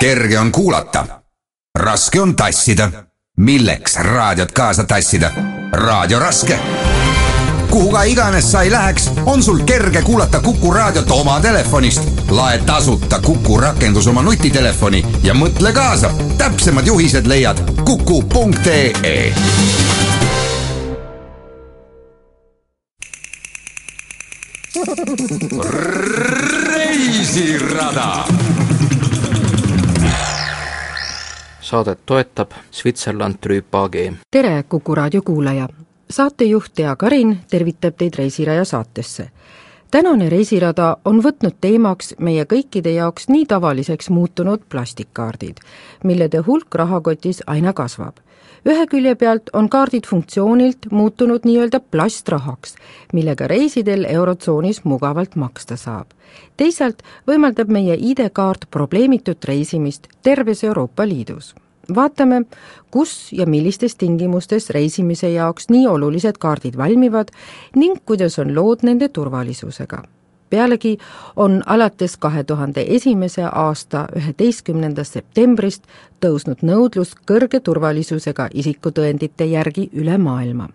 kerge on kuulata, raske on tassida. milleks raadiot kaasa tassida? raadio raske. kuhu ka iganes sa ei läheks, on sul kerge kuulata Kuku raadiot oma telefonist. lae tasuta Kuku rakendus oma nutitelefoni ja mõtle kaasa. täpsemad juhised leiad kuku.ee reisirada. Saadet toetab Switzerland Trüüp AG. tere, Kuku raadio kuulaja! saatejuht Tea Karin tervitab teid Reisiraja saatesse. tänane Reisirada on võtnud teemaks meie kõikide jaoks nii tavaliseks muutunud plastikkaardid, millede hulk rahakotis aina kasvab ühe külje pealt on kaardid funktsioonilt muutunud nii-öelda plastrahaks, millega reisidel Eurotsoonis mugavalt maksta saab. teisalt võimaldab meie ID-kaart probleemitut reisimist terves Euroopa Liidus vaatame, kus ja millistes tingimustes reisimise jaoks nii olulised kaardid valmivad ning kuidas on lood nende turvalisusega pealegi on alates kahe tuhande esimese aasta üheteistkümnendast septembrist tõusnud nõudlus kõrge turvalisusega isikutõendite järgi üle maailma.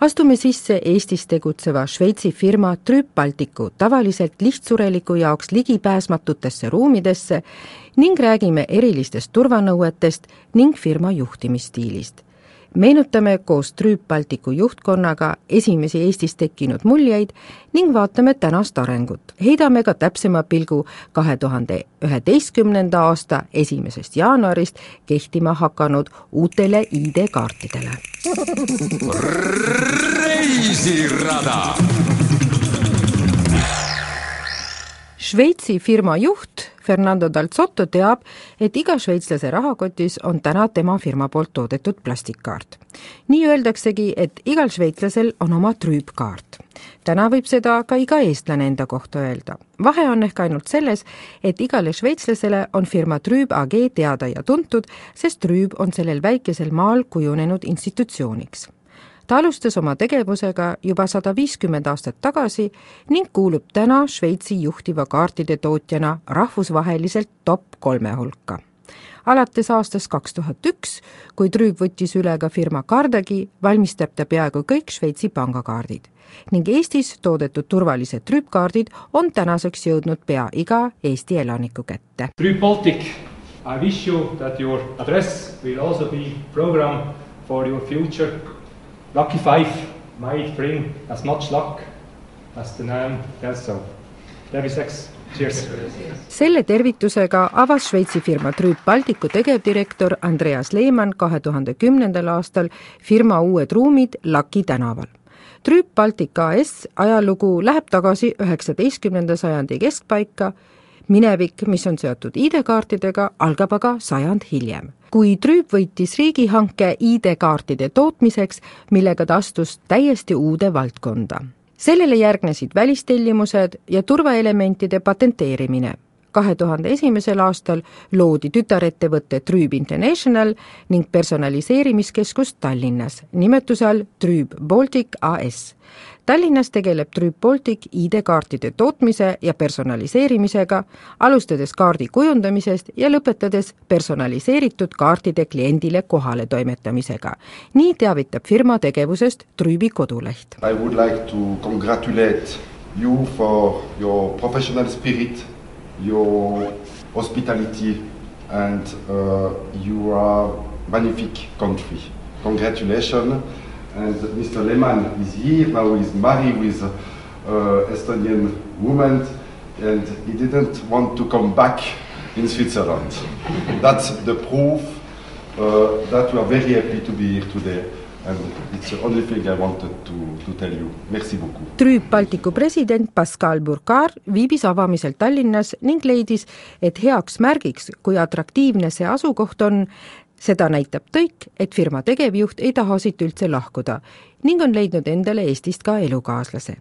astume sisse Eestis tegutseva Šveitsi firma Trüb Balticu tavaliselt lihtsureliku jaoks ligipääsmatutesse ruumidesse ning räägime erilistest turvanõuetest ning firma juhtimisstiilist meenutame koos Trüüp Balticu juhtkonnaga esimesi Eestis tekkinud muljeid ning vaatame tänast arengut. heidame ka täpsema pilgu kahe tuhande üheteistkümnenda aasta esimesest jaanuarist kehtima hakanud uutele ID-kaartidele. reisirada Šveitsi firma juht Fernando Dalzotto teab, et iga šveitslase rahakotis on täna tema firma poolt toodetud plastikkaart. nii öeldaksegi, et igal šveitslasel on oma trüüpkaart. täna võib seda ka iga eestlane enda kohta öelda. vahe on ehk ainult selles, et igale šveitslasele on firma Trüüb AG teada ja tuntud, sest Trüüb on sellel väikesel maal kujunenud institutsiooniks ta alustas oma tegevusega juba sada viiskümmend aastat tagasi ning kuulub täna Šveitsi juhtiva kaartide tootjana rahvusvaheliselt top kolme hulka. alates aastast kaks tuhat üks, kui Trüüb võttis üle ka firma Cardagi, valmistab ta peaaegu kõik Šveitsi pangakaardid ning Eestis toodetud turvalised trüüpkaardid on tänaseks jõudnud pea iga Eesti elaniku kätte. Trüüp Baltic, I wish you that your address will also be program for your future Lucky Five might bring as much luck as the name tells so. terviseks, cheers! selle tervitusega avas Šveitsi firma Trüüp Balticu tegevdirektor Andreas Lehmann kahe tuhande kümnendal aastal firma uued ruumid Laki tänaval. Trüüp Baltic AS ajalugu läheb tagasi üheksateistkümnenda sajandi keskpaika minevik, mis on seotud ID-kaartidega, algab aga sajand hiljem. Kui Trüüp võitis riigihanke ID-kaartide tootmiseks, millega ta astus täiesti uude valdkonda. sellele järgnesid välistellimused ja turvaelementide patenteerimine kahe tuhande esimesel aastal loodi tütarettevõte Trüüb International ning personaliseerimiskeskus Tallinnas nimetuse all Trüüb Baltic AS. Tallinnas tegeleb Trüüp Baltic ID-kaartide tootmise ja personaliseerimisega, alustades kaardi kujundamisest ja lõpetades personaliseeritud kaartide kliendile kohale toimetamisega. nii teavitab firma tegevusest Trüübi koduleht. I would like to congratulate you for your professional spirit your hospitality and uh, your magnific country. Congratulations. And Mr. Lehmann is here now. He's married with uh, Estonian woman, and he didn't want to come back in Switzerland. That's the proof uh, that we are very happy to be here today. Trüüp Balticu president Pascal Burkar viibis avamisel Tallinnas ning leidis, et heaks märgiks, kui atraktiivne see asukoht on, seda näitab tõik, et firma tegevjuht ei taha siit üldse lahkuda ning on leidnud endale Eestist ka elukaaslase.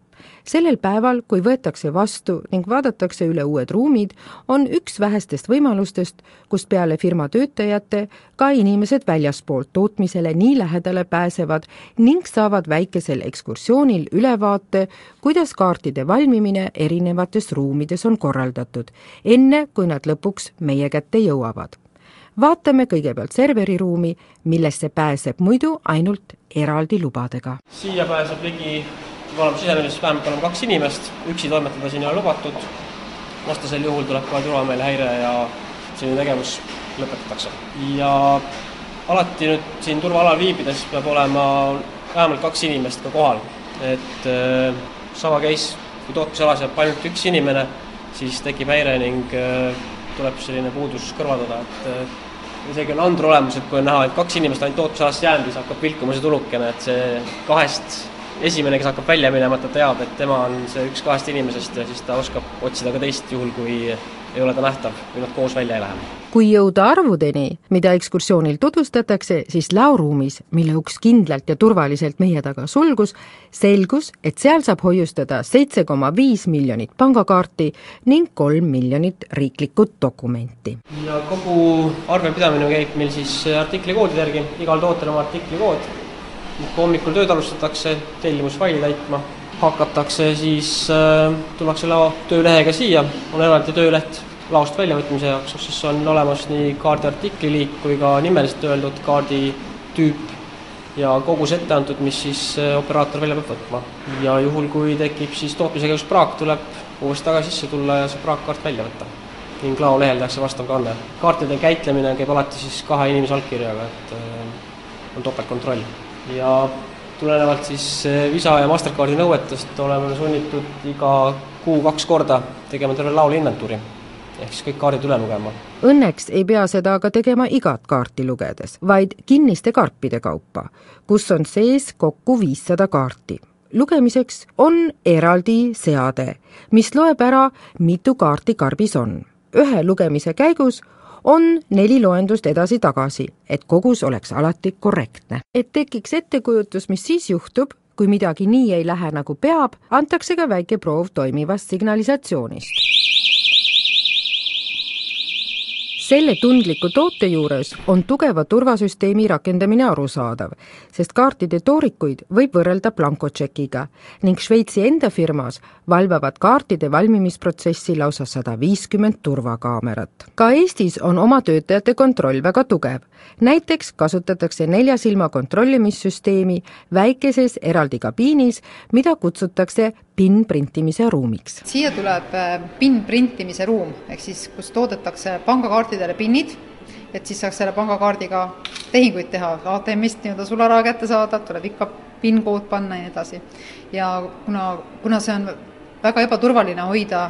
sellel päeval, kui võetakse vastu ning vaadatakse üle uued ruumid, on üks vähestest võimalustest, kus peale firma töötajate ka inimesed väljaspoolt tootmisele nii lähedale pääsevad ning saavad väikesel ekskursioonil ülevaate, kuidas kaartide valmimine erinevates ruumides on korraldatud, enne kui nad lõpuks meie kätte jõuavad vaatame kõigepealt serveriruumi, millesse pääseb muidu ainult eraldi lubadega. siia pääseb ligi, kui oleme sisenedes vähemalt oleme kaks inimest, üksi toimetada siin ei ole lubatud, vastasel juhul tuleb kohe turvameelehäire ja selline tegevus lõpetatakse. ja alati nüüd siin turvaalal viibides peab olema vähemalt kaks inimest ka kohal, et äh, sama case, kui tootmisalas jääb ainult üks inimene, siis tekib häire ning äh, tuleb selline puudus kõrvaldada, et äh, isegi on andur olemas, et kui on näha, et kaks inimest ainult tootmisalasse jäänud, siis hakkab vilkuma see tulukene, et see kahest esimene, kes hakkab välja minema, ta teab, et tema on see üks kahest inimesest ja siis ta oskab otsida ka teist, juhul kui ei ole ta nähtav või nad koos välja ei lähe. kui jõuda arvudeni, mida ekskursioonil tutvustatakse, siis laoruumis, mille uks kindlalt ja turvaliselt meie taga sulgus, selgus, et seal saab hoiustada seitse koma viis miljonit pangakaarti ning kolm miljonit riiklikku dokumenti. ja kogu arvepidamine käib meil siis artiklikoodide järgi, igal tootel oma artiklikood, hommikul tööd alustatakse, tellimusfaili täitma hakatakse, siis äh, tullakse lao töölehega siia, on eraldi tööleht laost väljavõtmise jaoks, kus siis on olemas nii kaardi artikliliik kui ka nimeliselt öeldud kaardi tüüp ja kogus ette antud, mis siis äh, operaator välja peab võtma. ja juhul, kui tekib siis tootmise käigus praak, tuleb uuesti tagasi sisse tulla ja see praakkaart välja võtta. ning laolehel tehakse vastav kanne. kaartide käitlemine käib alati siis kahe inimese allkirjaga, et äh, on topeltkontroll. ja tulenevalt siis eh, Visa ja Mastercardi nõuetest oleme sunnitud iga kuu kaks korda tegema terve laul inventuuri ehk siis kõik kaardid üle lugema. Õnneks ei pea seda aga tegema igat kaarti lugedes, vaid kinniste karpide kaupa, kus on sees kokku viissada kaarti. lugemiseks on eraldi seade, mis loeb ära, mitu kaarti karbis on. ühe lugemise käigus on neli loendust edasi-tagasi, et kogus oleks alati korrektne. et tekiks ettekujutus, mis siis juhtub, kui midagi nii ei lähe, nagu peab, antakse ka väike proov toimivast signalisatsioonist selle tundliku toote juures on tugeva turvasüsteemi rakendamine arusaadav, sest kaartide toorikuid võib võrrelda blankotšekiga ning Šveitsi enda firmas valvavad kaartide valmimisprotsessi lausa sada viiskümmend turvakaamerat. ka Eestis on oma töötajate kontroll väga tugev. näiteks kasutatakse nelja silma kontrollimissüsteemi väikeses eraldi kabiinis, mida kutsutakse PIN printimise ruumiks. siia tuleb äh, PIN printimise ruum, ehk siis kus toodetakse pangakaartidele PINid, et siis saaks selle pangakaardiga tehinguid teha, ATM-ist nii-öelda sularaha kätte saada, tuleb ikka PIN-kood panna ja nii edasi. ja kuna, kuna see on väga ebaturvaline hoida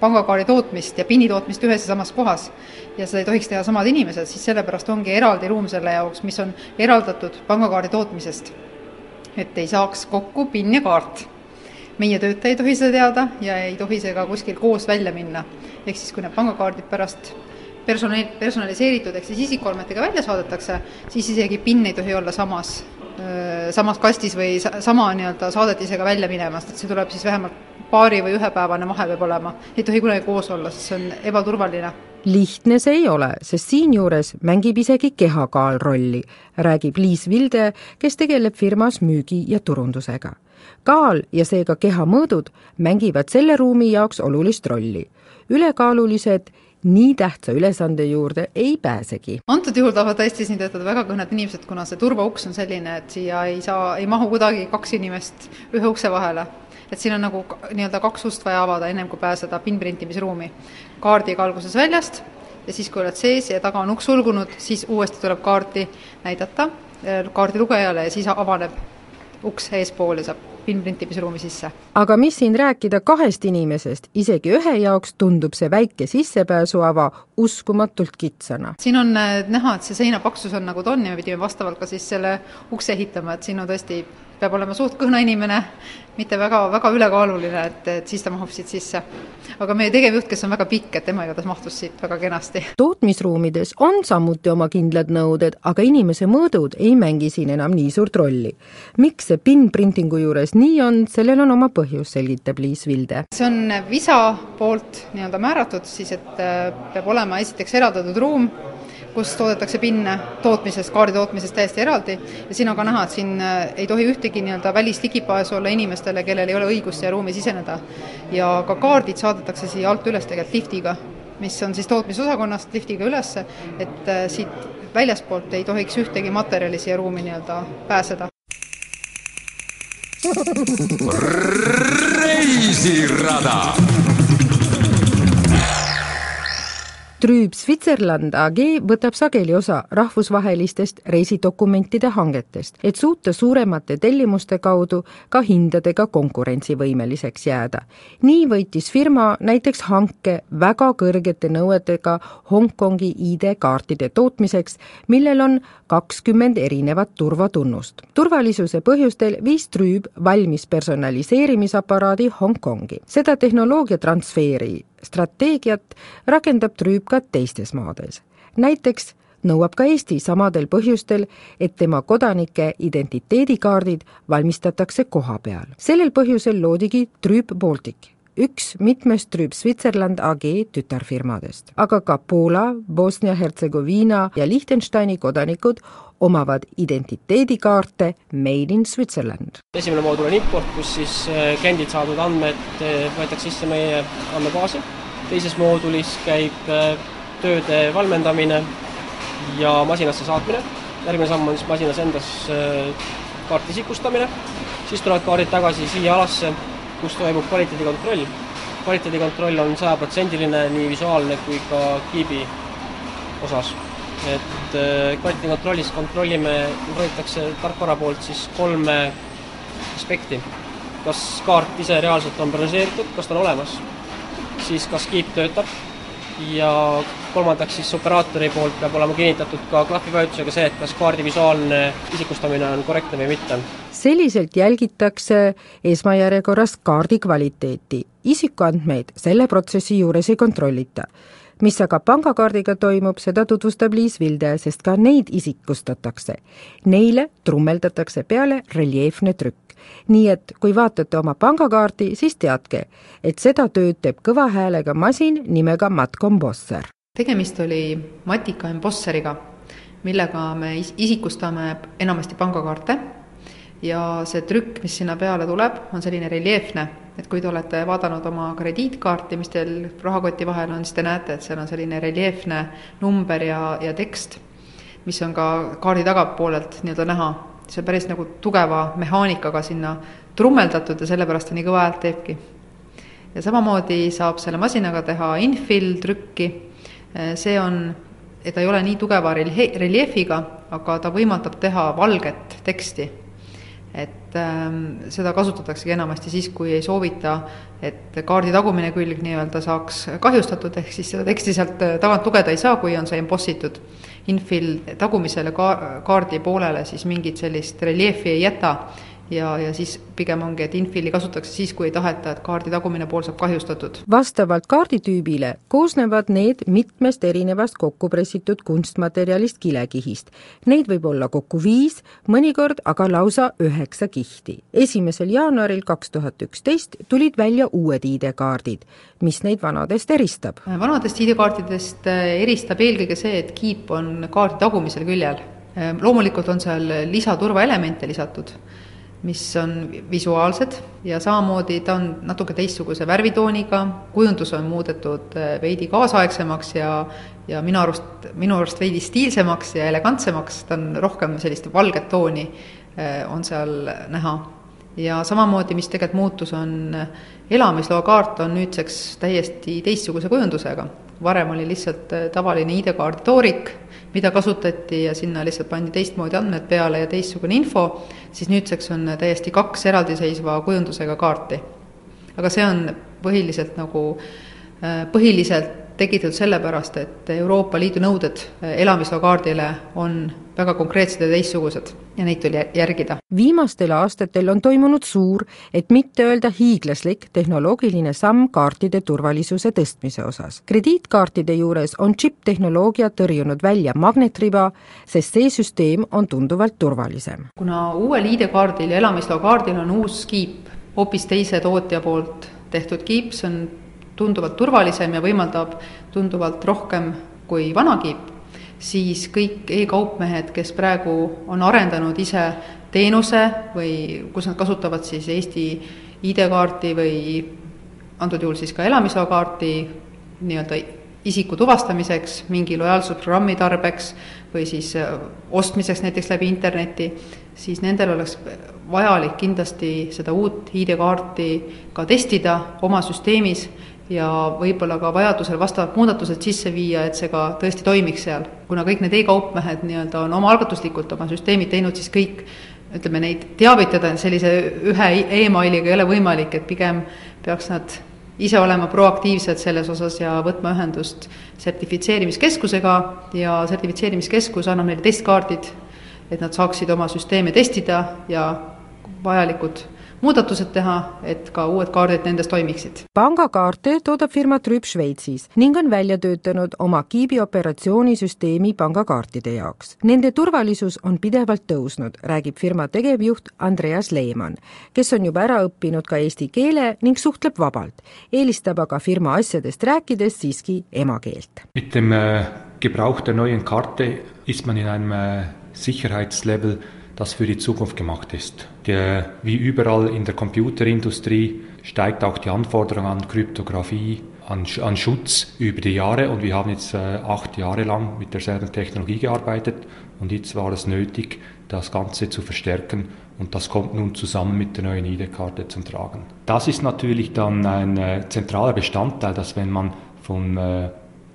pangakaardi tootmist ja PIN-i tootmist ühes ja samas kohas ja seda ei tohiks teha samad inimesed, siis sellepärast ongi eraldi ruum selle jaoks, mis on eraldatud pangakaardi tootmisest. et ei saaks kokku PIN ja kaart meie töötaja ei tohi seda teada ja ei tohi see ka kuskil koos välja minna. ehk siis, kui need pangakaardid pärast personali-, personaliseeritud ehk siis isikuandmetega välja saadetakse, siis isegi PIN ei tohi olla samas, samas kastis või sama nii-öelda saadetisega välja minemas, et see tuleb siis vähemalt paari või ühepäevane vahe peab olema, ei tohi kunagi koos olla, sest see on ebaturvaline. Lihtne see ei ole, sest siinjuures mängib isegi kehakaal rolli, räägib Liis Vilde, kes tegeleb firmas müügi ja turundusega. Kaal ja seega kehamõõdud mängivad selle ruumi jaoks olulist rolli. ülekaalulised nii tähtsa ülesande juurde ei pääsegi. antud juhul tahavad tõesti siin töötada väga kõhned inimesed, kuna see turbauks on selline, et siia ei saa, ei mahu kuidagi kaks inimest ühe ukse vahele. et siin on nagu nii-öelda kaks ust vaja avada, ennem kui pääseda PIN-printimisruumi. kaardiga alguses väljast ja siis, kui oled sees ja taga on uks sulgunud, siis uuesti tuleb kaarti näidata kaardilugejale ja siis avaneb uks eespool ja saab filmprintimisruumi sisse. aga mis siin rääkida kahest inimesest, isegi ühe jaoks tundub see väike sissepääsuava uskumatult kitsana. siin on äh, näha, et see seina paksus on nagu ta on ja me pidime vastavalt ka siis selle ukse ehitama, et siin on tõesti peab olema suht kõhna inimene, mitte väga, väga ülekaaluline, et, et siis ta mahub siit sisse. aga meie tegevjuht, kes on väga pikk, et tema igatahes mahtus siit väga kenasti. tootmisruumides on samuti oma kindlad nõuded, aga inimese mõõdud ei mängi siin enam nii suurt rolli. miks see pinprintingu juures nii on, sellel on oma põhjus, selgitab Liis Vilde. see on visa poolt nii-öelda määratud siis, et äh, peab olema esiteks eraldatud ruum, kus toodetakse pinne tootmisest, kaardi tootmisest täiesti eraldi ja siin on ka näha, et siin äh, ei tohi ühtegi nii-öelda välisligipääsu olla inimestele, kellel ei ole õigust siia ruumi siseneda. ja ka kaardid saadetakse siia alt üles tegelikult liftiga, mis on siis tootmisosakonnast liftiga ülesse, et äh, siit väljaspoolt ei tohiks ühtegi materjali siia ruumi nii-öelda pääseda. reisirada Trüüb Switzerland AG võtab sageli osa rahvusvahelistest reisidokumentide hangetest, et suuta suuremate tellimuste kaudu ka hindadega konkurentsivõimeliseks jääda. nii võitis firma näiteks hanke väga kõrgete nõuetega Hongkongi ID-kaartide tootmiseks, millel on kakskümmend erinevat turvatunnust. turvalisuse põhjustel viis Trüüb valmis personaliseerimisaparaadi Hongkongi. seda tehnoloogia transfeeri strateegiat rakendab Trüüp ka teistes maades. näiteks nõuab ka Eesti samadel põhjustel, et tema kodanike identiteedikaardid valmistatakse koha peal. sellel põhjusel loodigi Trüüp Baltic, üks mitmest Trüüp Switzerland AG tütarfirmadest. aga ka Poola, Bosnia-Hertsegoviina ja Liechtensteini kodanikud omavad identiteedikaarte Made in Switzerland. esimene moodul on import, kus siis äh, kliendid saadud andmed äh, võetakse sisse meie andmebaasi. teises moodulis käib äh, tööde valmendamine ja masinasse saatmine. järgmine samm on siis masinas endas kaarti isikustamine, siis tulevad kaardid tagasi siia alasse, kus toimub kvaliteedikontroll. kvaliteedikontroll on sajaprotsendiline nii visuaalne kui ka kiibi osas et äh, kvaliteedikontrollis kontrollime, kontrollitakse tarkvara poolt siis kolme aspekti. kas kaart ise reaalselt on bronseeritud, kas ta on olemas, siis kas kiip töötab ja kolmandaks siis operaatori poolt peab olema kinnitatud ka klahvivajutusega see, et kas kaardi visuaalne isikustamine on korrektne või mitte. selliselt jälgitakse esmajärjekorras kaardi kvaliteeti. isikuandmeid selle protsessi juures ei kontrollita mis aga pangakaardiga toimub, seda tutvustab Liis Vilde, sest ka neid isikustatakse. Neile trummeldatakse peale reljeefne trükk. nii et kui vaatate oma pangakaardi, siis teadke, et seda tööd teeb kõva häälega masin nimega Matcombosser. Tegemist oli Matika embosseriga, millega me isikustame enamasti pangakaarte ja see trükk, mis sinna peale tuleb, on selline reljeefne, et kui te olete vaadanud oma krediitkaarti, mis teil rahakoti vahel on, siis te näete, et seal on selline reljeefne number ja, ja tekst, mis on ka kaardi tagapoolelt nii-öelda näha. see on päris nagu tugeva mehaanikaga sinna trummeldatud ja sellepärast ta nii kõva häält teebki. ja samamoodi saab selle masinaga teha infill trükki, see on, ta ei ole nii tugeva reljeefiga, aga ta võimaldab teha valget teksti et ähm, seda kasutataksegi enamasti siis, kui ei soovita, et kaardi tagumine külg nii-öelda saaks kahjustatud, ehk siis seda teksti sealt äh, tagant lugeda ei saa, kui on see embossitud. Infill tagumisele ka-, kaardi poolele siis mingit sellist reljeefi ei jäta ja, ja siis pigem ongi, et infilli kasutatakse siis, kui ei taheta, et kaardi tagumine pool saab kahjustatud. vastavalt kaarditüübile koosnevad need mitmest erinevast kokku pressitud kunstmaterjalist kilekihist. Neid võib olla kokku viis, mõnikord aga lausa üheksa kihti. esimesel jaanuaril kaks tuhat üksteist tulid välja uued ID-kaardid. mis neid vanadest eristab? vanadest ID-kaartidest eh, eristab eelkõige see, et kiip on kaardi tagumisel küljel eh, loomulikult on seal lisaturvaelemente lisatud mis on visuaalsed ja samamoodi ta on natuke teistsuguse värvitooniga, kujundus on muudetud äh, veidi kaasaegsemaks ja ja minu arust, minu arust veidi stiilsemaks ja elegantsemaks, ta on rohkem sellist valget tooni, äh, on seal näha. ja samamoodi, mis tegelikult muutus, on äh, elamisloa kaart on nüüdseks täiesti teistsuguse kujundusega. varem oli lihtsalt tavaline ID-kaardi toorik, mida kasutati ja sinna lihtsalt pandi teistmoodi andmed peale ja teistsugune info, siis nüüdseks on täiesti kaks eraldiseisva kujundusega kaarti. aga see on põhiliselt nagu, äh, põhiliselt tekitatud sellepärast, et Euroopa Liidu nõuded elamisloakaardile on väga konkreetsed ja teistsugused ja neid tuli järgida. viimastel aastatel on toimunud suur, et mitte öelda hiiglaslik tehnoloogiline samm kaartide turvalisuse tõstmise osas. krediitkaartide juures on džipp-tehnoloogia tõrjunud välja magnetriba, sest see süsteem on tunduvalt turvalisem. kuna uuel ID-kaardil ja elamisloakaardil on uus kiip, hoopis teise tootja poolt tehtud kiip, see on tunduvalt turvalisem ja võimaldab tunduvalt rohkem kui vana kiip, siis kõik e-kaupmehed, kes praegu on arendanud ise teenuse või kus nad kasutavad siis Eesti ID-kaarti või antud juhul siis ka elamisloakaarti nii-öelda isiku tuvastamiseks, mingi lojaalsusprogrammi tarbeks või siis äh, ostmiseks näiteks läbi interneti, siis nendel oleks vajalik kindlasti seda uut ID-kaarti ka testida oma süsteemis ja võib-olla ka vajadusel vastavad muudatused sisse viia, et see ka tõesti toimiks seal. kuna kõik need e-kaupmehed nii-öelda on omaalgatuslikult oma süsteemid teinud, siis kõik ütleme, neid teavitada sellise ühe emailiga ei ole võimalik, et pigem peaks nad ise olema proaktiivsed selles osas ja võtma ühendust sertifitseerimiskeskusega ja sertifitseerimiskeskus annab neile testkaardid, et nad saaksid oma süsteeme testida ja vajalikud muudatused teha, et ka uued kaardid nendes toimiksid. pangakaarte toodab firma Trüb Šveitsis ning on välja töötanud oma kiibi operatsioonisüsteemi pangakaartide jaoks. Nende turvalisus on pidevalt tõusnud, räägib firma tegevjuht Andreas Leimann, kes on juba ära õppinud ka eesti keele ning suhtleb vabalt, eelistab aga firma asjadest rääkides siiski emakeelt. Mit dem äh, Gebrauch der neuen Karte ist man in einem Sicherheitslevel das für die Zukunft gemacht ist. Der, wie überall in der Computerindustrie steigt auch die Anforderung an Kryptographie, an, an Schutz über die Jahre und wir haben jetzt äh, acht Jahre lang mit derselben Technologie gearbeitet und jetzt war es nötig, das Ganze zu verstärken und das kommt nun zusammen mit der neuen ID-Karte zum Tragen. Das ist natürlich dann ein äh, zentraler Bestandteil, dass wenn man von äh,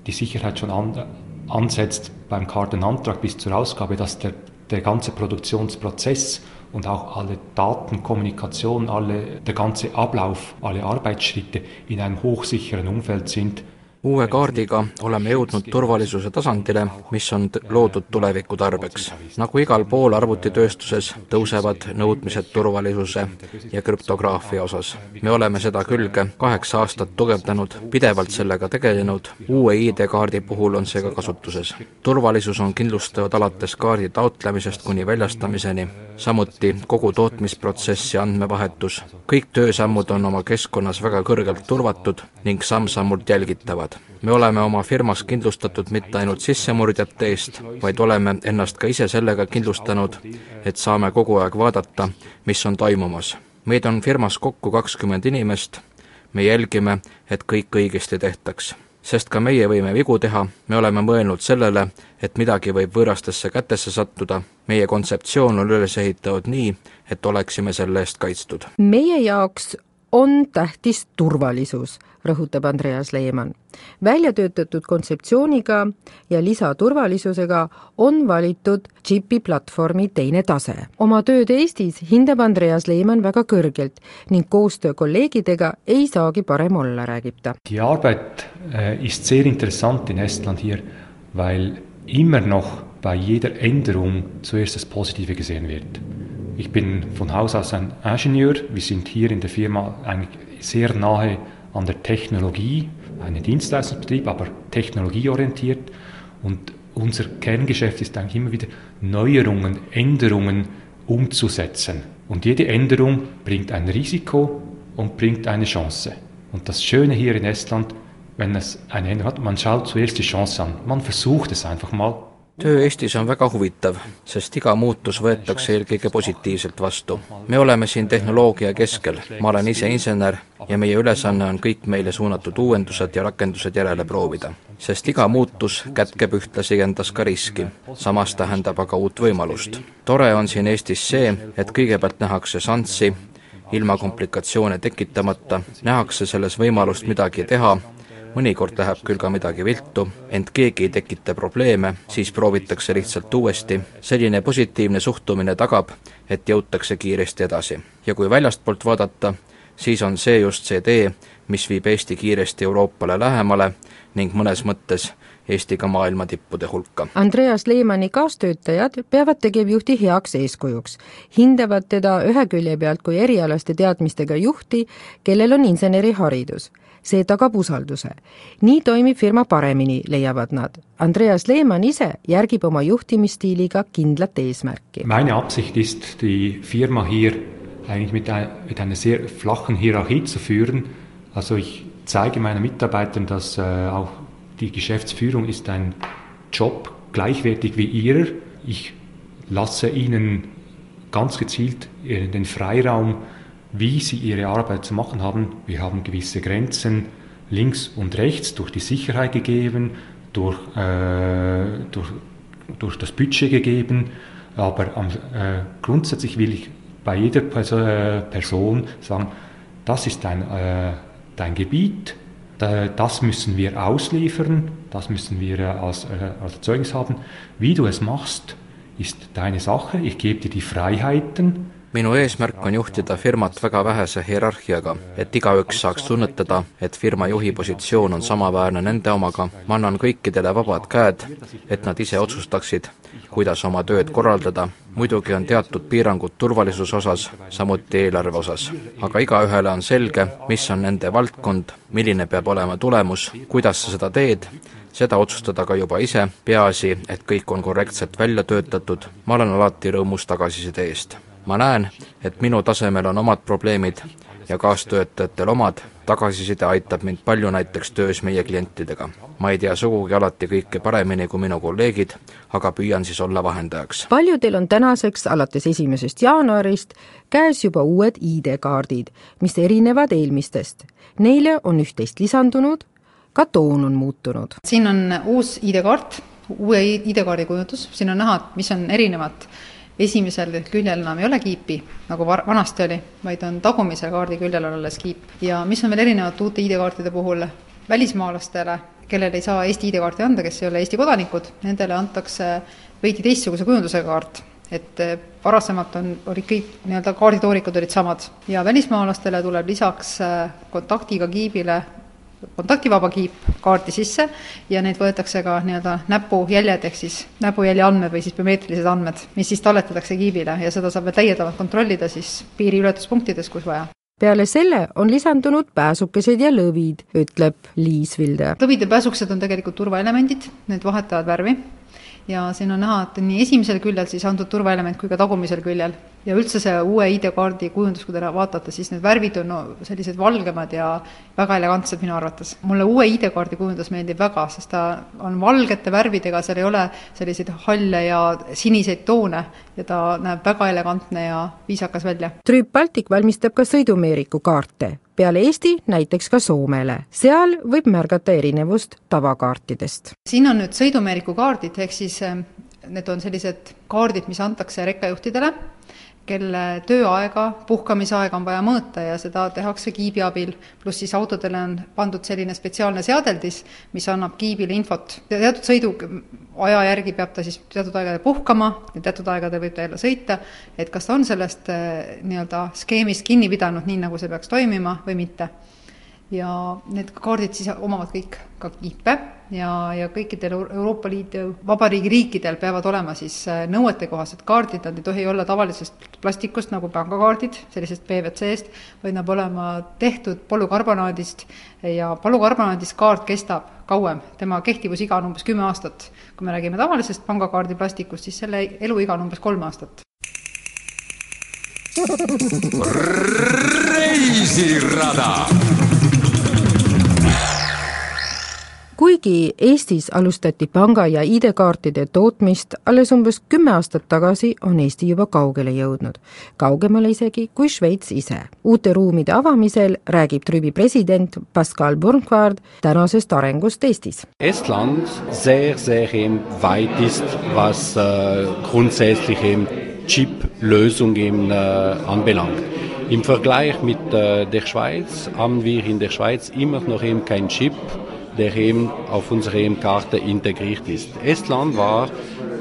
die Sicherheit schon an, ansetzt beim Kartenantrag bis zur Ausgabe, dass der der ganze Produktionsprozess und auch alle Datenkommunikation, alle, der ganze Ablauf, alle Arbeitsschritte in einem hochsicheren Umfeld sind uue kaardiga oleme jõudnud turvalisuse tasandile, mis on loodud tuleviku tarbeks. nagu igal pool arvutitööstuses, tõusevad nõudmised turvalisuse ja krüptograafia osas. me oleme seda külge kaheksa aastat tugevdanud, pidevalt sellega tegelenud, uue ID-kaardi puhul on see ka kasutuses. turvalisus on kindlustatud alates kaardi taotlemisest kuni väljastamiseni, samuti kogu tootmisprotsess ja andmevahetus. kõik töösammud on oma keskkonnas väga kõrgelt turvatud ning samm-sammult jälgitavad me oleme oma firmas kindlustatud mitte ainult sissemurdjate eest, vaid oleme ennast ka ise sellega kindlustanud, et saame kogu aeg vaadata, mis on toimumas. meid on firmas kokku kakskümmend inimest, me jälgime, et kõik õigesti tehtaks. sest ka meie võime vigu teha, me oleme mõelnud sellele, et midagi võib võõrastesse kätesse sattuda, meie kontseptsioon on üles ehitatud nii, et oleksime selle eest kaitstud. meie jaoks on tähtis turvalisus, rõhutab Andreas Leimann. välja töötatud kontseptsiooniga ja lisaturvalisusega on valitud džipi platvormi teine tase. oma tööd Eestis hindab Andreas Leimann väga kõrgelt ning koostöö kolleegidega ei saagi parem olla, räägib ta. Die Arbeit äh, ist sehr interessant in Estland hier, weil immer noch bei jeder Änderung zuerst das Positive gesehen wird. Ich bin von Haus aus ein Ingenieur. Wir sind hier in der Firma eigentlich sehr nahe an der Technologie, ein Dienstleistungsbetrieb, aber technologieorientiert. Und unser Kerngeschäft ist eigentlich immer wieder Neuerungen, Änderungen umzusetzen. Und jede Änderung bringt ein Risiko und bringt eine Chance. Und das Schöne hier in Estland, wenn es eine Änderung hat, man schaut zuerst die Chance an. Man versucht es einfach mal töö Eestis on väga huvitav, sest iga muutus võetakse eelkõige positiivselt vastu. me oleme siin tehnoloogia keskel, ma olen ise insener ja meie ülesanne on kõik meile suunatud uuendused ja rakendused järele proovida. sest iga muutus kätkeb ühtlasi endas ka riski, samas tähendab aga uut võimalust. tore on siin Eestis see, et kõigepealt nähakse šanssi, ilma komplikatsioone tekitamata, nähakse selles võimalust midagi teha mõnikord läheb küll ka midagi viltu, ent keegi ei tekita probleeme, siis proovitakse lihtsalt uuesti. selline positiivne suhtumine tagab, et jõutakse kiiresti edasi. ja kui väljastpoolt vaadata, siis on see just see tee, mis viib Eesti kiiresti Euroopale lähemale ning mõnes mõttes Eesti ka maailma tippude hulka. Andreas Leemanni kaastöötajad peavad tegevjuhti heaks eeskujuks. hindavad teda ühe külje pealt kui erialaste teadmistega juhti, kellel on inseneriharidus see tagab usalduse. nii toimib firma paremini, leiavad nad. Andreas Lehmann ise järgib oma juhtimisstiiliga kindlat eesmärki. Meine Absicht ist, die Firma hier eigentlich mit, ein, mit einer sehr flachen Hierarchie zu führen. Also ich zeige meinen Mitarbeitern, dass äh, auch die Geschäftsführung ist ein Job gleichwertig wie ihrer. Ich lasse ihnen ganz gezielt den Freiraum, wie sie ihre Arbeit zu machen haben. Wir haben gewisse Grenzen links und rechts durch die Sicherheit gegeben, durch, äh, durch, durch das Budget gegeben, aber äh, grundsätzlich will ich bei jeder äh, Person sagen, das ist dein, äh, dein Gebiet, das müssen wir ausliefern, das müssen wir äh, als, als Zeugnis haben. Wie du es machst, ist deine Sache, ich gebe dir die Freiheiten, minu eesmärk on juhtida firmat väga vähese hierarhiaga, et igaüks saaks tunnetada, et firma juhi positsioon on samaväärne nende omaga, ma annan kõikidele vabad käed, et nad ise otsustaksid, kuidas oma tööd korraldada, muidugi on teatud piirangud turvalisuse osas, samuti eelarve osas. aga igaühele on selge, mis on nende valdkond, milline peab olema tulemus, kuidas sa seda teed, seda otsustada ka juba ise, peaasi, et kõik on korrektselt välja töötatud, ma olen alati rõõmus tagasiside eest ma näen, et minu tasemel on omad probleemid ja kaastöötajatel omad, tagasiside aitab mind palju näiteks töös meie klientidega. ma ei tea sugugi alati kõike paremini kui minu kolleegid, aga püüan siis olla vahendajaks. paljudel on tänaseks alates esimesest jaanuarist käes juba uued ID-kaardid, mis erinevad eelmistest. Neile on üht-teist lisandunud, ka toon on muutunud. siin on uus ID-kaart, uue ID-kaardi kujundus, siin on näha, mis on erinevad esimesel küljel enam ei ole kiipi, nagu var-, vanasti oli, vaid on tagumise kaardi küljel on alles kiip. ja mis on veel erinevat uute ID-kaartide puhul, välismaalastele, kellele ei saa Eesti ID-kaarti anda, kes ei ole Eesti kodanikud, nendele antakse veidi teistsuguse kujundusega kaart et eh, varasemalt on, olid kõik nii-öelda kaarditoorikud olid samad ja välismaalastele tuleb lisaks eh, kontaktiga kiibile kontaktivaba kiip kaardi sisse ja neid võetakse ka nii-öelda näpujäljed ehk siis näpujälje andmed või siis biomeetrilised andmed, mis siis talletatakse kiibile ja seda saab veel täiendavalt kontrollida siis piiriületuspunktides, kus vaja peale selle on lisandunud pääsukesed ja lõvid, ütleb Liis Vilde. lõvid ja pääsukesed on tegelikult turvaelemendid, need vahetavad värvi ja siin on näha, et nii esimesel küljel siis antud turvaelement kui ka tagumisel küljel. Ja üldse see uue ID-kaardi kujundus, kui te vaatate, siis need värvid on no, sellised valgemad ja väga elegantsed minu arvates. mulle uue ID-kaardi kujundus meeldib väga, sest ta on valgete värvidega, seal ei ole selliseid halle ja siniseid toone ja ta näeb väga elegantne ja viisakas välja. Trüüp Baltic valmistab ka sõidumeeriku kaarte peale Eesti näiteks ka Soomele. seal võib märgata erinevust tavakaartidest. siin on nüüd sõidumeeriku kaardid, ehk siis eh, need on sellised kaardid, mis antakse rekkajuhtidele kelle tööaega, puhkamisaega on vaja mõõta ja seda tehakse kiibi abil, pluss siis autodele on pandud selline spetsiaalne seadeldis, mis annab kiibile infot. teatud sõidu aja järgi peab ta siis teatud aegadel puhkama ja teatud aegadel võib ta jälle sõita, et kas ta on sellest eh, nii-öelda skeemist kinni pidanud, nii nagu see peaks toimima või mitte ja need kaardid siis omavad kõik ka kiipe ja, ja kõikidel Euroopa Liidu vabariigi riikidel peavad olema siis äh, nõuetekohased kaardid, nad ei tohi olla tavalisest plastikust nagu pangakaardid, sellisest PVC-st, vaid nad olema tehtud polükarbonaadist ja polükarbonaadist kaart kestab kauem, tema kehtivusiga on umbes kümme aastat. kui me räägime tavalisest pangakaardi plastikust, siis selle eluiga on umbes kolm aastat. reisirada kuigi Eestis alustati panga- ja ID-kaartide tootmist alles umbes kümme aastat tagasi, on Eesti juba kaugele jõudnud. kaugemale isegi kui Šveits ise. uute ruumide avamisel räägib Trübi president Pascal Burkhardt tänasest arengust Eestis. Estland sehr, sehr weit ist, was äh, grundsätzlich eben Chip-Lösung eben äh, anbelangt. Im Vergleich mit äh, der Schweiz haben wir in der Schweiz immer noch eben kein Chip der eben auf unserer Karte integriert ist. Estland war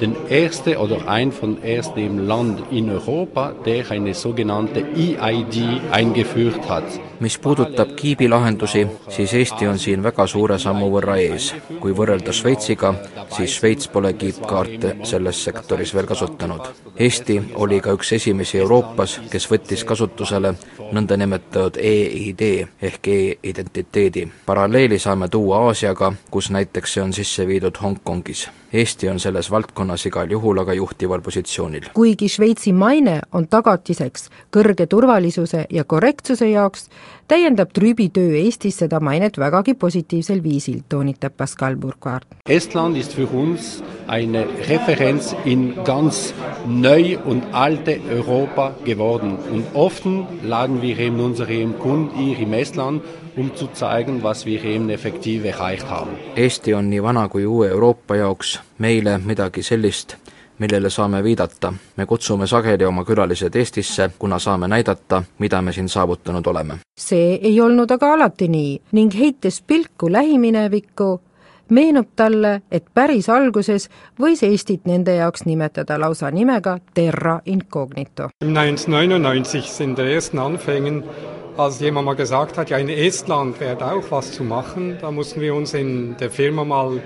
den erste oder ein von ersten Land in Euroopa, der eine sogenannte EID eingeführt hat. mis puudutab kiibi lahendusi, siis Eesti on siin väga suure sammu võrra ees. kui võrrelda Šveitsiga, siis Šveits pole kiipkaarte selles sektoris veel kasutanud. Eesti oli ka üks esimesi Euroopas, kes võttis kasutusele nõndanimetatud EID ehk e-identiteedi. paralleeli saame tuua Aasiaga, kus näiteks see on sisse viidud Hongkongis. Eesti on selles valdkonnas igal juhul aga juhtival positsioonil. kuigi Šveitsi maine on tagatiseks kõrge turvalisuse ja korrektsuse jaoks, täiendab Trübi töö Eestis seda mainet vägagi positiivsel viisil, toonitab Pascal Burkhardt. Estland ist für uns eine Referenz in ganz neu und alte Europa geworden. Und oft laden wir eben unsere Kunden hier im Estland, um zu zeigen, was wir eben effektiv erreicht haben. Eesti on nii vana kui uue Euroopa jaoks meile midagi sellist, millele saame viidata. me kutsume sageli oma külalised Eestisse, kuna saame näidata, mida me siin saavutanud oleme. see ei olnud aga alati nii ning heites pilku lähiminevikku, meenub talle, et päris alguses võis Eestit nende jaoks nimetada lausa nimega Terra Incognito. 1999 in den ersten Anfängen als jemand mal gesagt hat, ja in Estland wäre da auch was zu machen, da mussten wir uns in der Firma mal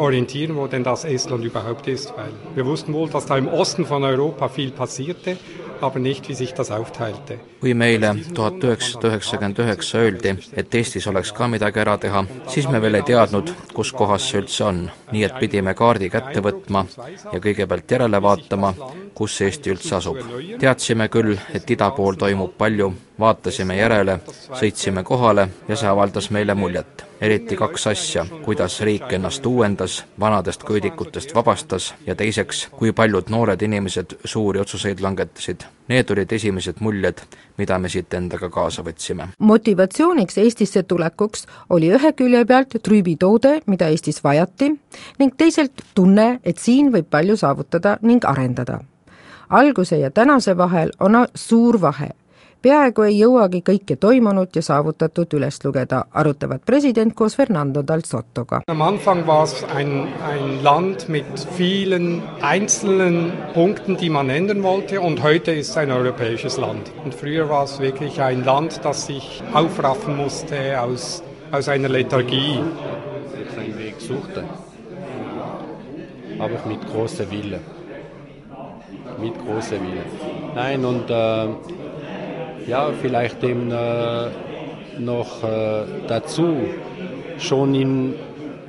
orientieren, wo denn das Estland überhaupt ist, weil wir wussten wohl, dass da im Osten von Europa viel passierte, aber nicht, wie sich das aufteilte. kui meile tuhat üheksasada üheksakümmend üheksa öeldi, et Eestis oleks ka midagi ära teha, siis me veel ei teadnud, kus kohas see üldse on. nii et pidime kaardi kätte võtma ja kõigepealt järele vaatama, kus Eesti üldse asub. teadsime küll, et ida pool toimub palju, vaatasime järele, sõitsime kohale ja see avaldas meile muljet eriti kaks asja, kuidas riik ennast uuendas, vanadest köödikutest vabastas ja teiseks, kui paljud noored inimesed suuri otsuseid langetasid. Need olid esimesed muljed, mida me siit endaga kaasa võtsime. motivatsiooniks Eestisse tulekuks oli ühe külje pealt Trüübi toode, mida Eestis vajati, ning teisalt tunne, et siin võib palju saavutada ning arendada. alguse ja tänase vahel on suur vahe peaaegu ei jõuagi kõike toimunut ja saavutatut üles lugeda, arutavad president koos Fernando Dal Sottoga. Am Anfang war es ein, ein Land mit vielen einzelnen Punkten, die man ändern wollte und heute ist es ein europäisches Land. Und früher war es wirklich ein Land, das sich aufraffen musste aus, aus einer Lethargie. Seinen Weg suchte, aber mit großer Wille. Mit großer Wille. Nein, und äh, ja, vielleicht eben äh, noch äh, dazu, schon in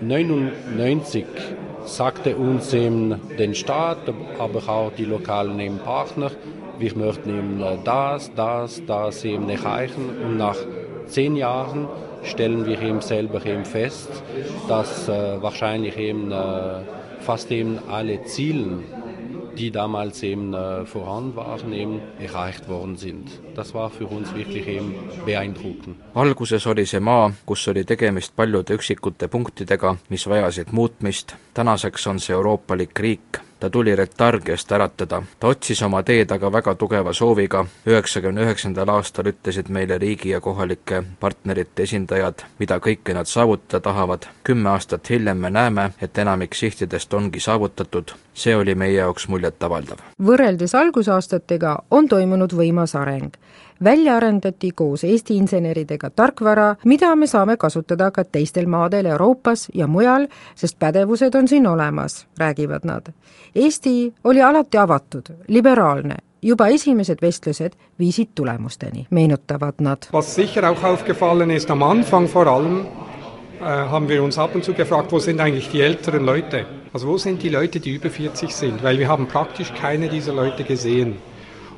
99 sagte uns eben den Staat, aber auch die lokalen Partner, wir möchten eben äh, das, das, das eben erreichen. Und nach zehn Jahren stellen wir eben selber eben fest, dass äh, wahrscheinlich eben äh, fast eben alle Ziele die damals eben äh, voran waren, eben erreicht worden sind. Das war für uns wirklich eben beeindruckend. alguses oli see maa, kus oli tegemist paljude üksikute punktidega, mis vajasid muutmist, tänaseks on see euroopalik riik, ta tuli letargiast äratada. ta otsis oma teed aga väga tugeva sooviga, üheksakümne üheksandal aastal ütlesid meile riigi ja kohalike partnerite esindajad, mida kõike nad saavutada tahavad. kümme aastat hiljem me näeme, et enamik sihtidest ongi saavutatud, see oli meie jaoks muljetavaldav. võrreldes algusaastatega on toimunud võimas areng välja arendati koos Eesti inseneridega tarkvara, mida me saame kasutada ka teistel maadel Euroopas ja mujal, sest pädevused on siin olemas, räägivad nad. Eesti oli alati avatud, liberaalne juba esimesed vestlused viisid tulemusteni, meenutavad nad. Was sicher auch aufgefallen ist, am Anfang vor allem äh, haben wir uns ab und zu gefragt, wo sind eigentlich die älteren Leute? Also wo sind die Leute, die über 40 sind? Weil wir haben praktisch keine dieser Leute gesehen.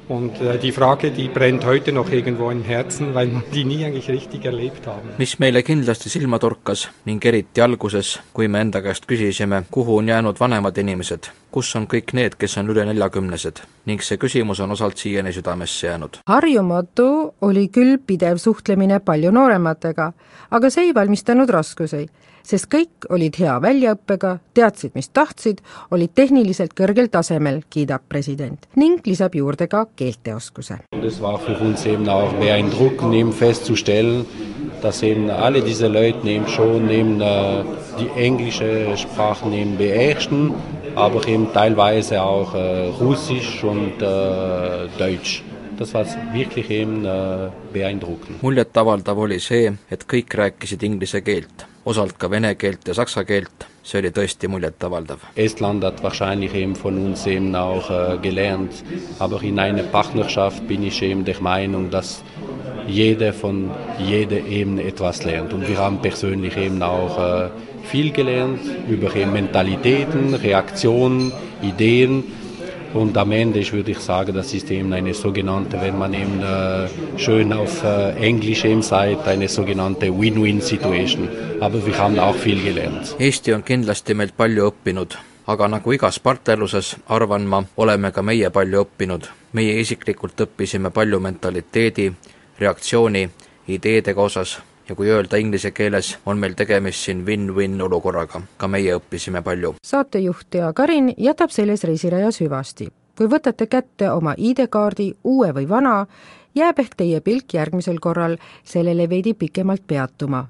Und äh, die Frage, die brennt heute noch irgendwo im Herzen, weil man die nie eigentlich richtig erlebt haben. mis meile kindlasti silma torkas ning eriti alguses, kui me enda käest küsisime, kuhu on jäänud vanemad inimesed, kus on kõik need, kes on üle neljakümnesed ning see küsimus on osalt siiani südamesse jäänud. harjumatu oli küll pidev suhtlemine palju noorematega, aga see ei valmistanud raskusi sest kõik olid hea väljaõppega, teadsid, mis tahtsid, olid tehniliselt kõrgel tasemel, kiidab president ning lisab juurde ka keelteoskuse. Es war für uns eben auch beeindruckend, eben festzustellen, dass eben alle diese Leute eben schon eben, äh, die englische Sprache eben beherrschen, aber eben teilweise auch äh, Russisch und äh, Deutsch. Das war wirklich eben äh, beeindruckend. muljetavaldav oli see, et kõik rääkisid inglise keelt, osalt ka vene keelt ja saksa keelt, see oli tõesti muljetavaldav. Estland hat wahrscheinlich eben von uns eben auch äh, gelernt, aber in einer Partnerschaft bin ich eben der Meinung, dass jeder von jeder eben etwas lernt. Und wir haben persönlich eben auch äh, viel gelernt über Mentalitäten, Reaktionen, Ideen. Und am Ende ich würde ich sagen, das ist eben eine sogenannte, wenn man eben äh, schön auf äh, Englisch eben sagt, eine sogenannte Win-Win-Situation. Aber wir haben auch viel gelernt. Eesti on kindlasti meilt palju õppinud, aga nagu igas partnerluses, arvan ma, oleme ka meie palju õppinud. meie isiklikult õppisime palju mentaliteedi, reaktsiooni, ideedega osas ja kui öelda inglise keeles, on meil tegemist siin win-win olukorraga, ka meie õppisime palju. saatejuht Tea Karin jätab selles reisireas hüvasti. kui võtate kätte oma ID-kaardi, uue või vana, jääb ehk teie pilk järgmisel korral sellele veidi pikemalt peatuma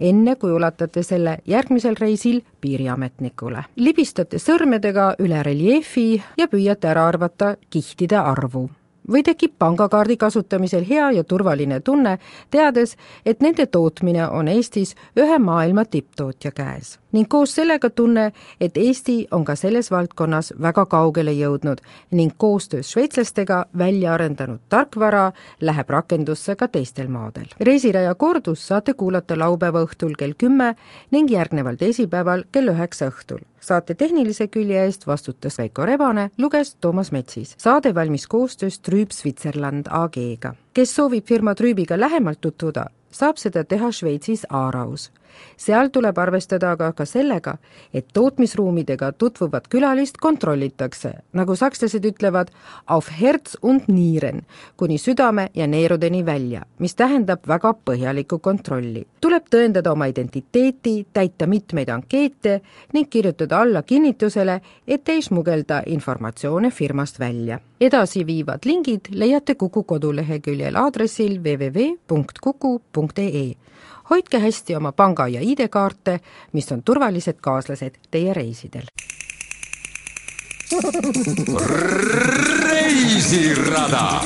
enne kui ulatate selle järgmisel reisil piiriametnikule. libistate sõrmedega üle reljeefi ja püüate ära arvata kihtide arvu või tekib pangakaardi kasutamisel hea ja turvaline tunne, teades, et nende tootmine on Eestis ühe maailma tipptootja käes. Ning koos sellega tunne, et Eesti on ka selles valdkonnas väga kaugele jõudnud ning koostöös šveitslastega välja arendanud tarkvara läheb rakendusse ka teistel maadel. reisiraja kordus saate kuulata laupäeva õhtul kell kümme ning järgneval teisipäeval kell üheksa õhtul saate tehnilise külje eest vastutas Veiko Rebane, luges Toomas Metsis. saade valmis koostöös Trüüb Switzerland AG-ga. kes soovib firma Trüübiga lähemalt tutvuda, saab seda teha Šveitsis Aaraus seal tuleb arvestada aga ka sellega, et tootmisruumidega tutvuvat külalist kontrollitakse, nagu sakslased ütlevad, auf Herz und Nieren, kuni südame ja neerudeni välja, mis tähendab väga põhjalikku kontrolli. tuleb tõendada oma identiteeti, täita mitmeid ankeete ning kirjutada alla kinnitusele, et ei smugelda informatsioone firmast välja. edasiviivad lingid leiate Kuku koduleheküljel aadressil www.kuku.ee hoidke hästi oma panga- ja ID-kaarte, mis on turvalised kaaslased teie reisidel. reisirada